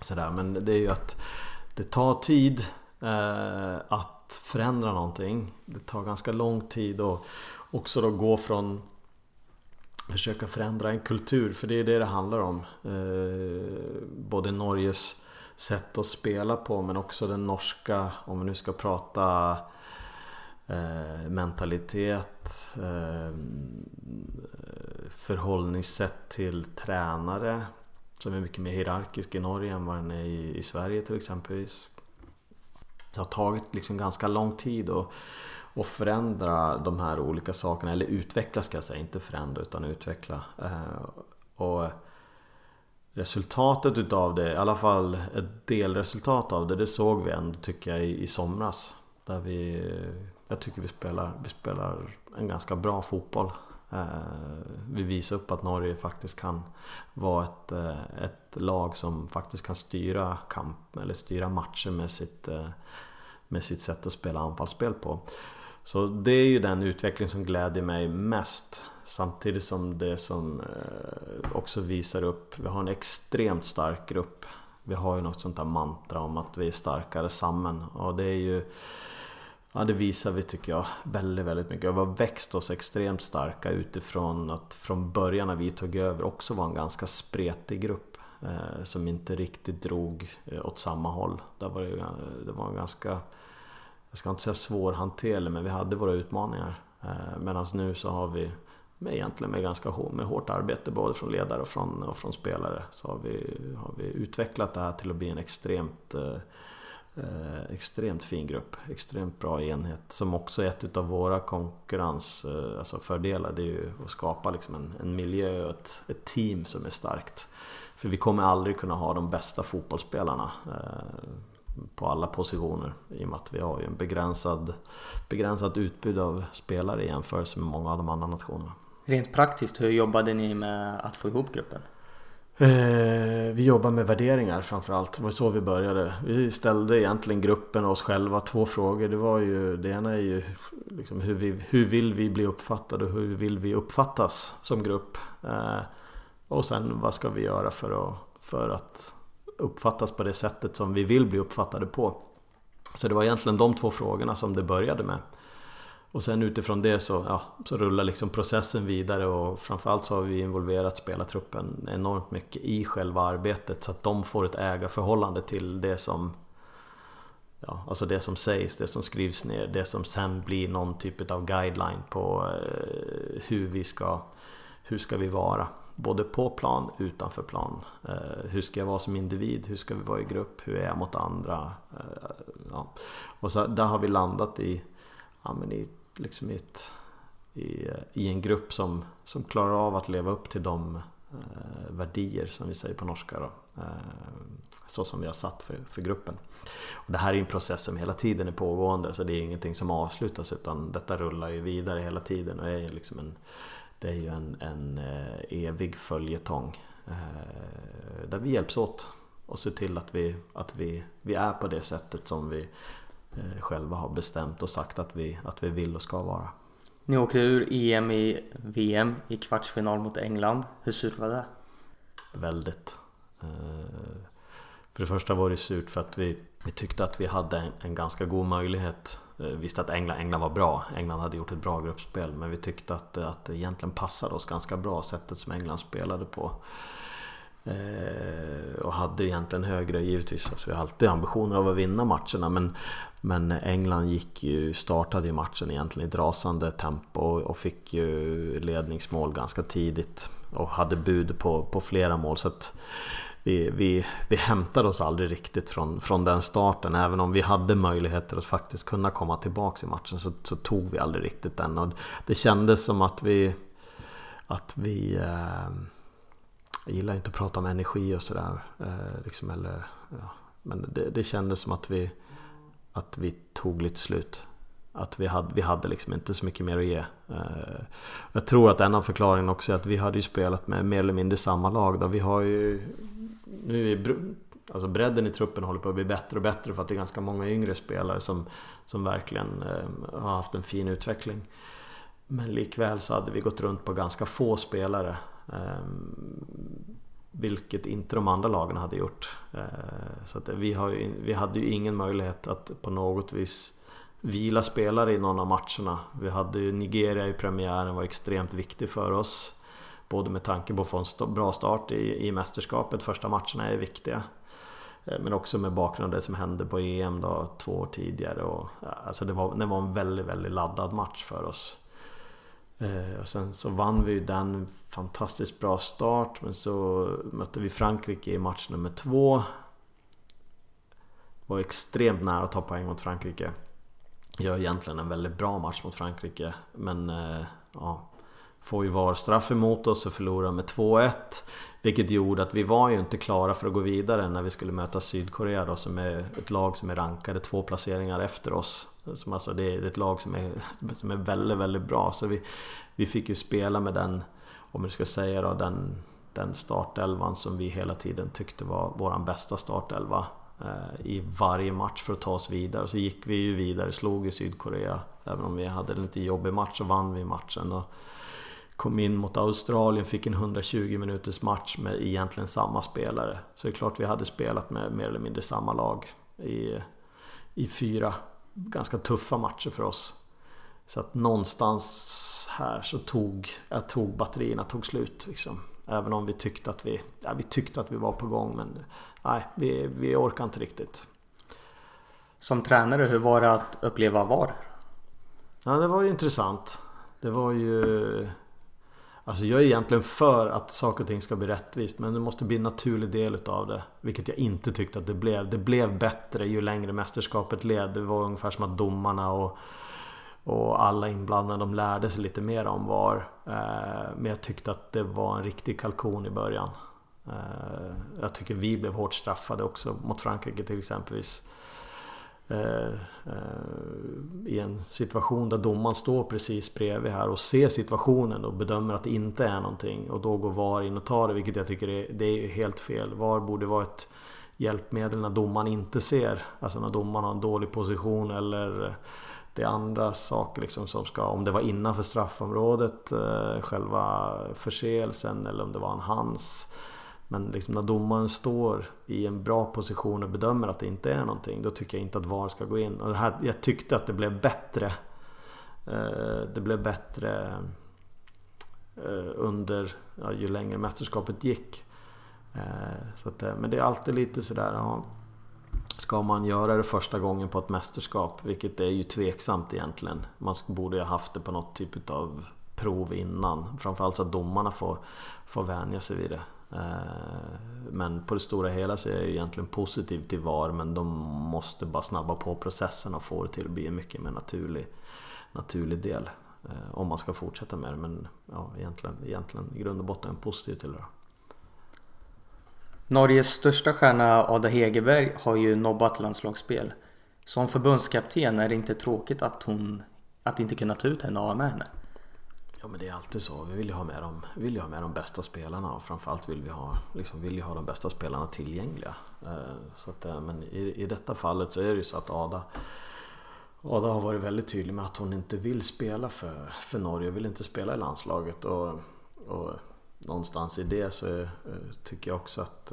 Sådär. Men det är ju att det tar tid eh, att förändra någonting. Det tar ganska lång tid och också då gå från försöka förändra en kultur, för det är det det handlar om. Eh, både Norges sätt att spela på men också den norska, om vi nu ska prata eh, mentalitet, eh, förhållningssätt till tränare, som är mycket mer hierarkisk i Norge än vad den är i, i Sverige till exempelvis. Det har tagit liksom ganska lång tid att, att förändra de här olika sakerna, eller utveckla ska jag säga, inte förändra utan utveckla. Eh, och resultatet utav det, i alla fall ett delresultat av det, det såg vi ändå tycker jag i, i somras. Där vi, jag tycker vi spelar, vi spelar en ganska bra fotboll. Eh, vi visar upp att Norge faktiskt kan vara ett, eh, ett lag som faktiskt kan styra kamp eller styra matcher med sitt, eh, med sitt sätt att spela anfallsspel på. Så det är ju den utveckling som gläder mig mest. Samtidigt som det som eh, också visar upp, vi har en extremt stark grupp. Vi har ju något sånt där mantra om att vi är starkare samman och det är ju Ja det visar vi tycker jag väldigt väldigt mycket. Vi har växt oss extremt starka utifrån att från början när vi tog över också var en ganska spretig grupp. Eh, som inte riktigt drog eh, åt samma håll. Där var det, eh, det var en ganska, jag ska inte säga svårhanterlig men vi hade våra utmaningar. Eh, Medan nu så har vi med egentligen med ganska med hårt arbete både från ledare och från, och från spelare så har vi, har vi utvecklat det här till att bli en extremt eh, eh extremt fin grupp, extremt bra enhet som också är ett av våra konkurrensfördelar. Eh, alltså fördelar, det är ju att skapa liksom en, en miljö och ett, ett team som är starkt. För vi kommer aldrig kunna ha de bästa fotbollsspelarna eh, på alla positioner i och med att vi har en begränsad, begränsat utbud av spelare i jämförelse med många av de andra nationerna. Rent praktiskt, hur jobbade ni med att få ihop gruppen? Eh, vi jobbar med värderingar framförallt. Det var så vi började. Vi ställde egentligen gruppen och oss själva två frågor. Det, var ju, det ena är ju liksom hur, vi, hur vill vi bli uppfattade och hur vill vi uppfattas som grupp? Eh, och sen vad ska vi göra för att, för att uppfattas på det sättet som vi vill bli uppfattade på? Så det var egentligen de två frågorna som det började med. Och sen utifrån det så, ja, så rullar liksom processen vidare och framförallt så har vi involverat spelartruppen enormt mycket i själva arbetet så att de får ett ägarförhållande till det som ja, alltså det som sägs, det som skrivs ner, det som sen blir någon typ av guideline på eh, hur vi ska, hur ska vi vara. Både på plan, utanför plan. Eh, hur ska jag vara som individ? Hur ska vi vara i grupp? Hur är jag mot andra? Eh, ja. Och så där har vi landat i, ja, men i, liksom i, ett, i, i, en grupp som, som klarar av att leva upp till de eh, värdier som vi säger på norska. Då. Eh, så som vi har satt för, för gruppen. Och det här är en process som hela tiden är pågående så det är ingenting som avslutas utan detta rullar ju vidare hela tiden och är liksom en det är ju en, en eh, evig följetong eh, där vi hjälps åt och ser till att vi, att vi, vi är på det sättet som vi själva har bestämt och sagt att vi, att vi vill och ska vara. Ni åkte ur EM i VM i kvartsfinal mot England. Hur surt var det? Väldigt. För det första var det surt för att vi, vi tyckte att vi hade en, ganska god möjlighet Eh, visste att England, England var bra. England hade gjort ett bra gruppspel. Men vi tyckte att, att det egentligen passade oss ganska bra sättet som England spelade på. Eh, och hade egentligen högre givetvis. Alltså vi har alltid ambitioner av att vinna matcherna. Men, men England gick ju, startade ju matchen egentligen i ett rasande tempo och fick ju ledningsmål ganska tidigt. Och hade bud på, på flera mål. Så att, vi, vi, vi hämtade oss aldrig riktigt från, från den starten. Även om vi hade möjligheter att faktiskt kunna komma tillbaka i matchen så, så tog vi aldrig riktigt den. Och det kändes som att vi... Att vi eh, jag gillar inte att prata om energi och sådär. Eh, liksom, ja, men det, det kändes som att vi, att vi tog lite slut. Att vi hade, vi hade liksom inte så mycket mer att ge. Eh, jag tror att en av förklaringarna också är att vi hade ju spelat med mer eller mindre samma lag. Då. Vi har ju nu är alltså bredden i truppen håller på att bli bättre och bättre för att det är ganska många yngre spelare som, som verkligen eh, har haft en fin utveckling. Men likväl så hade vi gått runt på ganska få spelare. Ehm, vilket inte de andra lagen hade gjort. Eh, så att vi, har ju, vi hade ju ingen möjlighet att på något vis vila spelare i någon av matcherna. Vi hade ju Nigeria i premiären var extremt viktig för oss. Både med tanke på att få en bra start i, i mästerskapet, första matcherna är viktiga. Eh, men också med bakgrund av det som hände på EM då, två år tidigare. Och, alltså det, var, det var en väldigt, väldigt laddad match för oss. Eh, och sen så vann vi den fantastiskt bra start men så mötte vi Frankrike i match nummer två. Var extremt nära att ta poäng mot Frankrike. Gör egentligen en väldigt bra match mot Frankrike men eh, ja, får ju VAR-straff emot oss och förlorar med 2-1. Vilket gjorde att vi var ju inte klara för att gå vidare när vi skulle möta Sydkorea då, som är ett lag som är rankade två placeringar efter oss. Som alltså, det är ett lag som är, som är väldigt, väldigt bra. Så vi, vi fick ju spela med den, om jag ska säga då, den, den startelvan som vi hela tiden tyckte var vår bästa startelva. eh, i varje match för att ta oss vidare. Så gick vi ju vidare, slog i Sydkorea. Även om vi hade en lite jobbig match så vann vi matchen. Och kom in mot Australien, fick en 120 minuters match med egentligen samma spelare. Så det är klart vi hade spelat med mer eller mindre samma lag i, i fyra ganska tuffa matcher för oss. Så att någonstans här så tog, jag tog batterierna tog slut. Liksom. Även om vi tyckte att vi, ja, vi tyckte att vi var på gång men nej, vi, vi orkar inte riktigt. Som tränare, hur var det att uppleva VAR? Ja, det var ju intressant. Det var ju... Alltså jag är egentligen för att saker och ting ska bli rättvist men det måste bli en naturlig del utav det. Vilket jag inte tyckte att det blev. Det blev bättre ju längre mästerskapet led. Det var ungefär som att domarna och och alla inblandade de lärde sig lite mer om VAR. Eh, men jag tyckte att det var en riktig kalkon i början. Eh, jag tycker vi blev hårt straffade också mot Frankrike till exempelvis. Eh, eh, I en situation där domaren står precis bredvid här och ser situationen och bedömer att det inte är någonting. Och då går VAR in och tar det, vilket jag tycker är, det är helt fel. VAR borde vara ett hjälpmedel när domaren inte ser. Alltså när domaren har en dålig position eller det är andra saker liksom som ska, om det var innanför straffområdet, eh, själva förseelsen eller om det var en hands. Men liksom när domaren står i en bra position och bedömer att det inte är någonting, då tycker jag inte att VAR ska gå in. Och här, jag tyckte att det blev bättre. Eh, det blev bättre eh, under, ja, ju längre mästerskapet gick. Eh, så att, eh, men det är alltid lite sådär, ja, Ska man göra det första gången på ett mästerskap, vilket är ju tveksamt egentligen. Man borde ju ha haft det på något typ av prov innan. Framförallt så att domarna får, får vänja sig vid det. Eh, men på det stora hela så är jag egentligen positiv till VAR men de måste bara snabba på processen och få det till att bli en mycket mer naturlig, naturlig del. Eh, om man ska fortsätta med det men ja, egentligen, egentligen i grund och botten är jag positiv till det. Norges största stjärna Ada Hegerberg har ju nobbat landslagsspel. Som förbundskapten är det inte tråkigt att hon att inte kunna ta ut henne och ha med henne. Ja men det är alltid så. Vi vill ju ha med de, vill ju ha med de bästa spelarna och framförallt vill vi ha, liksom, vill ju ha de bästa spelarna tillgängliga. Eh, så att, eh, men i, i detta fallet så är det ju så att Ada Ada har varit väldigt tydlig med att hon inte vill spela för, för Norge, vill inte spela i landslaget. Och, och någonstans i det så eh, tycker jag också att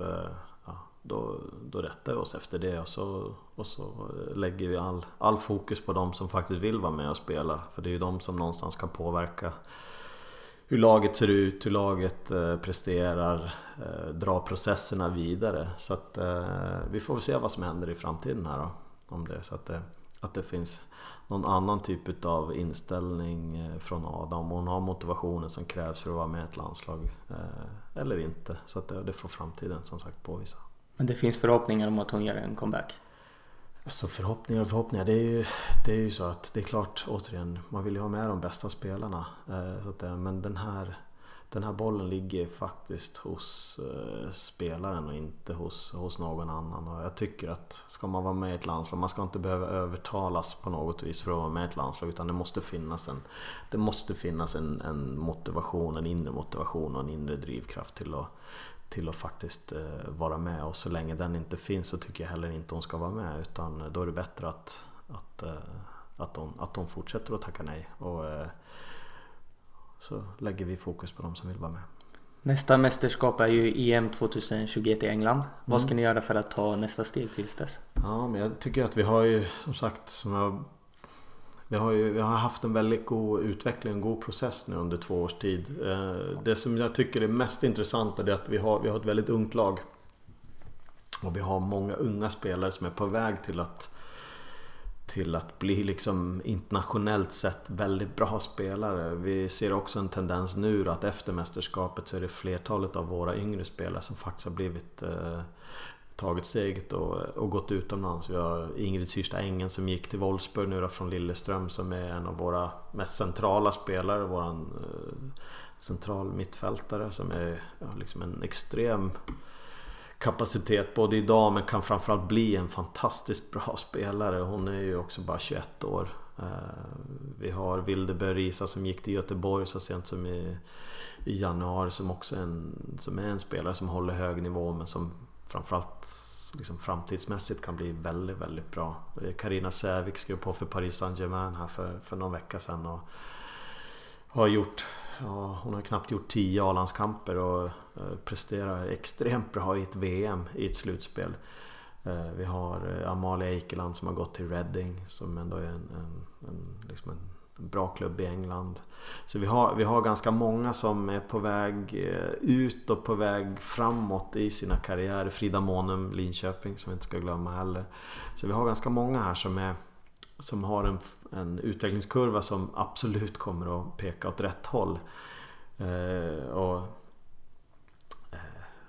då, då rättar vi oss efter det och så, och så lägger vi all, all fokus på de som faktiskt vill vara med och spela. För det är ju de som någonstans kan påverka hur laget ser ut, hur laget eh, presterar, eh, dra processerna vidare. Så att eh, vi får väl se vad som händer i framtiden här då. Om det, så att det, att det finns någon annan typ av inställning eh, från Adam. Om hon har motivationen som krävs för att vara med i ett landslag eh, eller inte. Så att det, det får framtiden som sagt påvisa. Men det finns förhoppningar om att hon gör en comeback? Alltså förhoppningar och förhoppningar. Det är ju, det är ju så att det är klart återigen, man vill ju ha med de bästa spelarna. Eh, så att, eh, men den här den här bollen ligger faktiskt hos eh, spelaren och inte hos, hos någon annan. Och jag tycker att ska man vara med i ett landslag, man ska inte behöva övertalas på något vis för att vara med i ett landslag. Utan det måste finnas en, det måste finnas en, en motivation, en inre motivation och en inre drivkraft till att, till att faktiskt eh, vara med. Och så länge den inte finns så tycker jag heller inte hon ska vara med. Utan då är det bättre att, att, eh, att, de, att de fortsätter att tacka nej. Och, eh, så lägger vi fokus på de som vill vara med. Nästa mästerskap är ju EM 2021 i England. Mm. Vad ska ni göra för att ta nästa steg tills dess? Ja, men jag tycker att vi har ju som sagt som jag, vi, har ju, vi har haft en väldigt god utveckling, en god process nu under två års tid. Eh, det som jag tycker är mest intressant är att vi har, vi har ett väldigt ungt lag. Och vi har många unga spelare som är på väg till att till att bli liksom internationellt sett väldigt bra spelare. Vi ser också en tendens nu att efter mästerskapet så är det flertalet av våra yngre spelare som faktiskt har blivit eh, tagit steget och, och gått utomlands. Vi har Ingrid Syrsta Engen som gick till Wolfsburg nu då från Lilleström som är en av våra mest centrala spelare. Våran eh, central mittfältare som är ja, liksom en extrem kapacitet både idag men kan framförallt bli en fantastiskt bra spelare. Hon är ju också bara 21 år. Eh, vi har Vilde Risa som gick till Göteborg så sent som i, i januari som också är en, som är en spelare som håller hög nivå men som framförallt liksom framtidsmässigt kan bli väldigt, väldigt bra. Karina Sävik skrev på för Paris Saint-Germain här för, för någon vecka sedan och har gjort, ja, hon har knappt gjort 10 A-landskamper och eh, presterar extremt bra i ett VM i ett slutspel. Eh, vi har eh, Amalia Eikeland som har gått till Reading som ändå är en, en, en, liksom en bra klubb i England. Så vi har, vi har ganska många som är på väg eh, ut och på väg framåt i sina karriärer. Frida Månum, Linköping som vi inte ska glömma heller. Så vi har ganska många här som är som har en, en utvecklingskurva som absolut kommer att peka åt rätt håll. Eh, och, eh,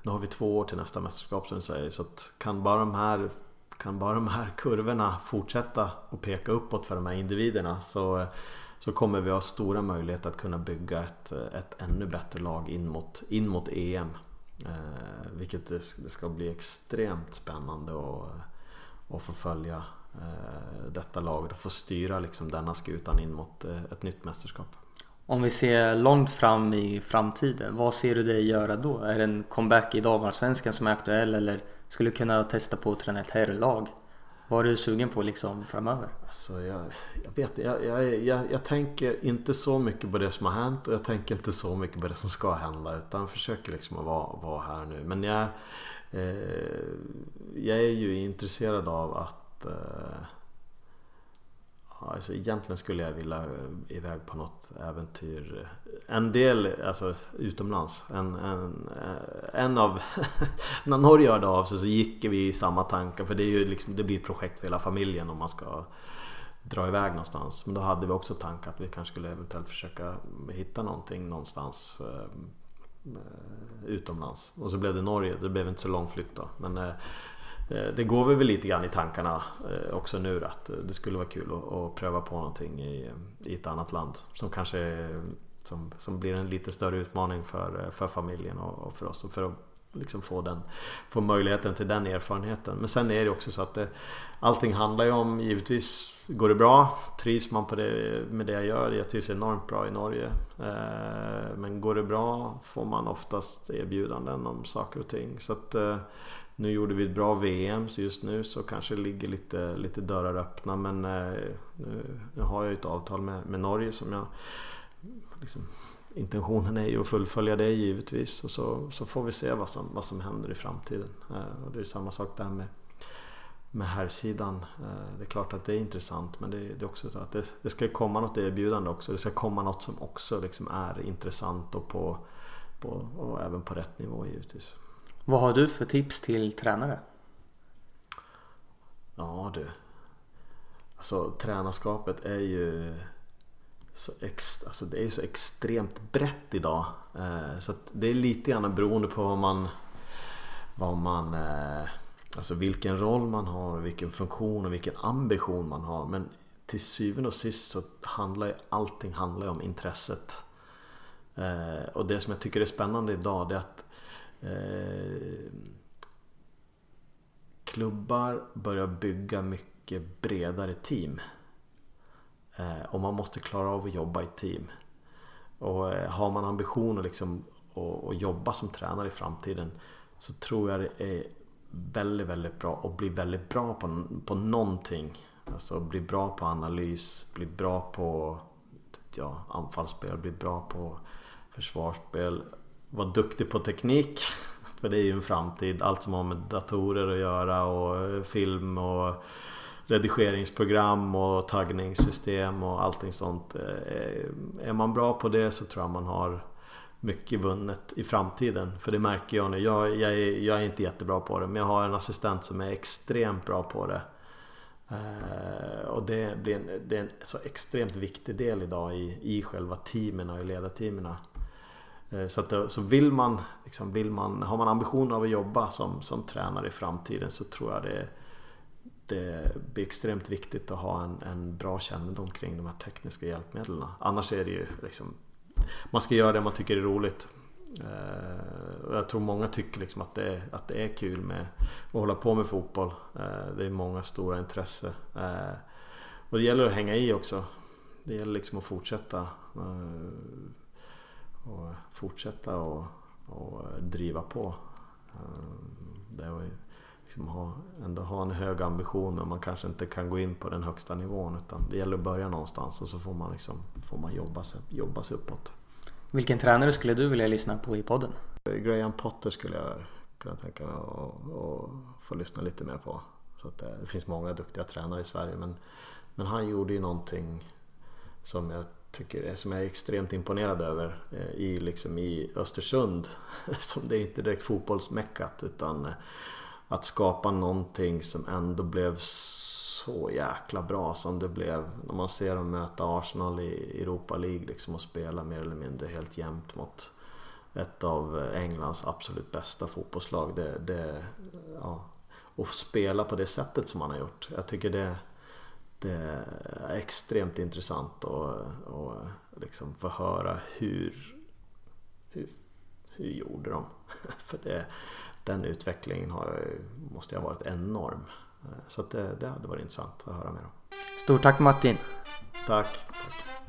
nu har vi två år till nästa mästerskap som du säger så att kan bara de här kan bara de här kurvorna fortsätta och peka uppåt för de här individerna så, så kommer vi ha stora möjligheter att kunna bygga ett, ett ännu bättre lag in mot, in mot EM. Eh, vilket det, det, ska bli extremt spännande att, att få följa Eh, detta lag och få styra liksom denna skutan in mot eh, ett nytt mästerskap. Om vi ser långt fram i framtiden, vad ser du dig göra då? Är det en comeback i damallsvenskan som är aktuell eller skulle du kunna testa på att träna ett herrlag? Vad är du sugen på liksom framöver? Alltså jag, jag vet jag, jag, jag, jag, tänker inte så mycket på det som har hänt och jag tänker inte så mycket på det som ska hända utan försöker liksom att vara, vara här nu. Men jag, eh, jag är ju intresserad av att eh, alltså egentligen skulle jag vilja eh, iväg på något äventyr. En del alltså utomlands. En, en, eh, en av när Norge hörde av sig så gick vi i samma tankar för det, är ju liksom, det blir ett projekt för hela familjen om man ska dra iväg någonstans. Men då hade vi också tankar att vi kanske skulle eventuellt försöka hitta någonting någonstans eh, eh, utomlands. Och så blev det Norge, det blev inte så lång flytt då. Men Eh, Eh, det går väl lite grann i tankarna eh, också nu att eh, det skulle vara kul att, pröva på någonting i, i ett annat land som kanske som, som blir en lite större utmaning för, för familjen och, och för oss och för att liksom få, den, få möjligheten till den erfarenheten. Men sen är det också så att det, allting handlar ju om givetvis Går det bra, trivs man på det, med det jag gör, jag trivs enormt bra i Norge. Men går det bra får man oftast erbjudanden om saker och ting. Så att nu gjorde vi ett bra VM så just nu så kanske det ligger lite, lite dörrar öppna men eh, nu, nu har jag ju ett avtal med, med Norge som jag liksom, Intentionen är ju att fullfölja det givetvis och så, så får vi se vad som, vad som händer i framtiden. Eh, och det är samma sak där med, med herrsidan. Eh, det är klart att det är intressant men det, det är också så att det, det, ska komma något erbjudande också. Det ska komma något som också liksom är intressant och, på, på, och även på rätt nivå givetvis. Vad har du för tips till tränare? Ja du. Alltså tränarskapet är ju så, ex, alltså, det är så extremt brett idag. Eh, så det är lite grann beroende på vad man, vad man eh, Alltså vilken roll man har, vilken funktion och vilken ambition man har. Men till syvende och sist så handlar ju allting handlar om intresset. Eh, och det som jag tycker är spännande idag det är att Eh, klubbar börjar bygga mycket bredare team. Eh, och man måste klara av att jobba i team. Och eh, har man ambitioner liksom att jobba som tränare i framtiden så tror jag det är väldigt, väldigt bra att bli väldigt bra på, på någonting. Alltså bli bra på analys, bli bra på ja, anfallsspel, bli bra på försvarsspel vara duktig på teknik. För det är ju en framtid. Allt som har med datorer att göra och film och redigeringsprogram och taggningssystem och allting sånt. Eh, är man bra på det så tror jag man har mycket vunnet i framtiden. För det märker jag nu. Jag, jag, är, jag är inte jättebra på det men jag har en assistent som är extremt bra på det. Eh, och det, blir en, det är en så extremt viktig del idag i, i själva teamen och i ledarteamen. Eh, så, att, så vill man, liksom, vill man, har man ambitionen av att jobba som, som tränare i framtiden så tror jag det, det blir extremt viktigt att ha en, en bra kännedom kring de här tekniska hjälpmedlen. Annars är det ju liksom, man ska göra det man tycker är roligt. Eh, jag tror många tycker liksom att, det, att det är kul med att hålla på med fotboll. Eh, det är många stora intresse. Och det gäller att hänga i också. Det gäller liksom att fortsätta och fortsätta och, och driva på. Eh, det liksom ha, ändå ha en hög ambition men man kanske inte kan gå in på den högsta nivån utan det gäller att börja någonstans och så får man, liksom, får man jobba, sig, jobba sig uppåt. Vilken tränare skulle du vilja lyssna på i podden? Graham Potter skulle jag kunna tänka mig att få lyssna lite mer på. Så det, det finns många duktiga tränare i Sverige men, men han gjorde ju någonting som jag tycker som jag är extremt imponerad över eh, i, liksom i Östersund. Som det är inte direkt fotbollsmäckat utan eh, att skapa någonting som ändå blev så jäkla bra som det blev när man ser dem möta Arsenal i Europa League liksom och spela mer eller mindre helt jämnt mot ett av eh, Englands absolut bästa fotbollslag. Det, det, ja, och spela på det sättet som han har gjort. Jag tycker det, det är extremt intressant att och liksom få höra hur, hur, hur gjorde de? För det, den utvecklingen har, måste ha varit enorm. Så det, det hade varit intressant att höra mer om. Stort tack Martin! Tack! tack.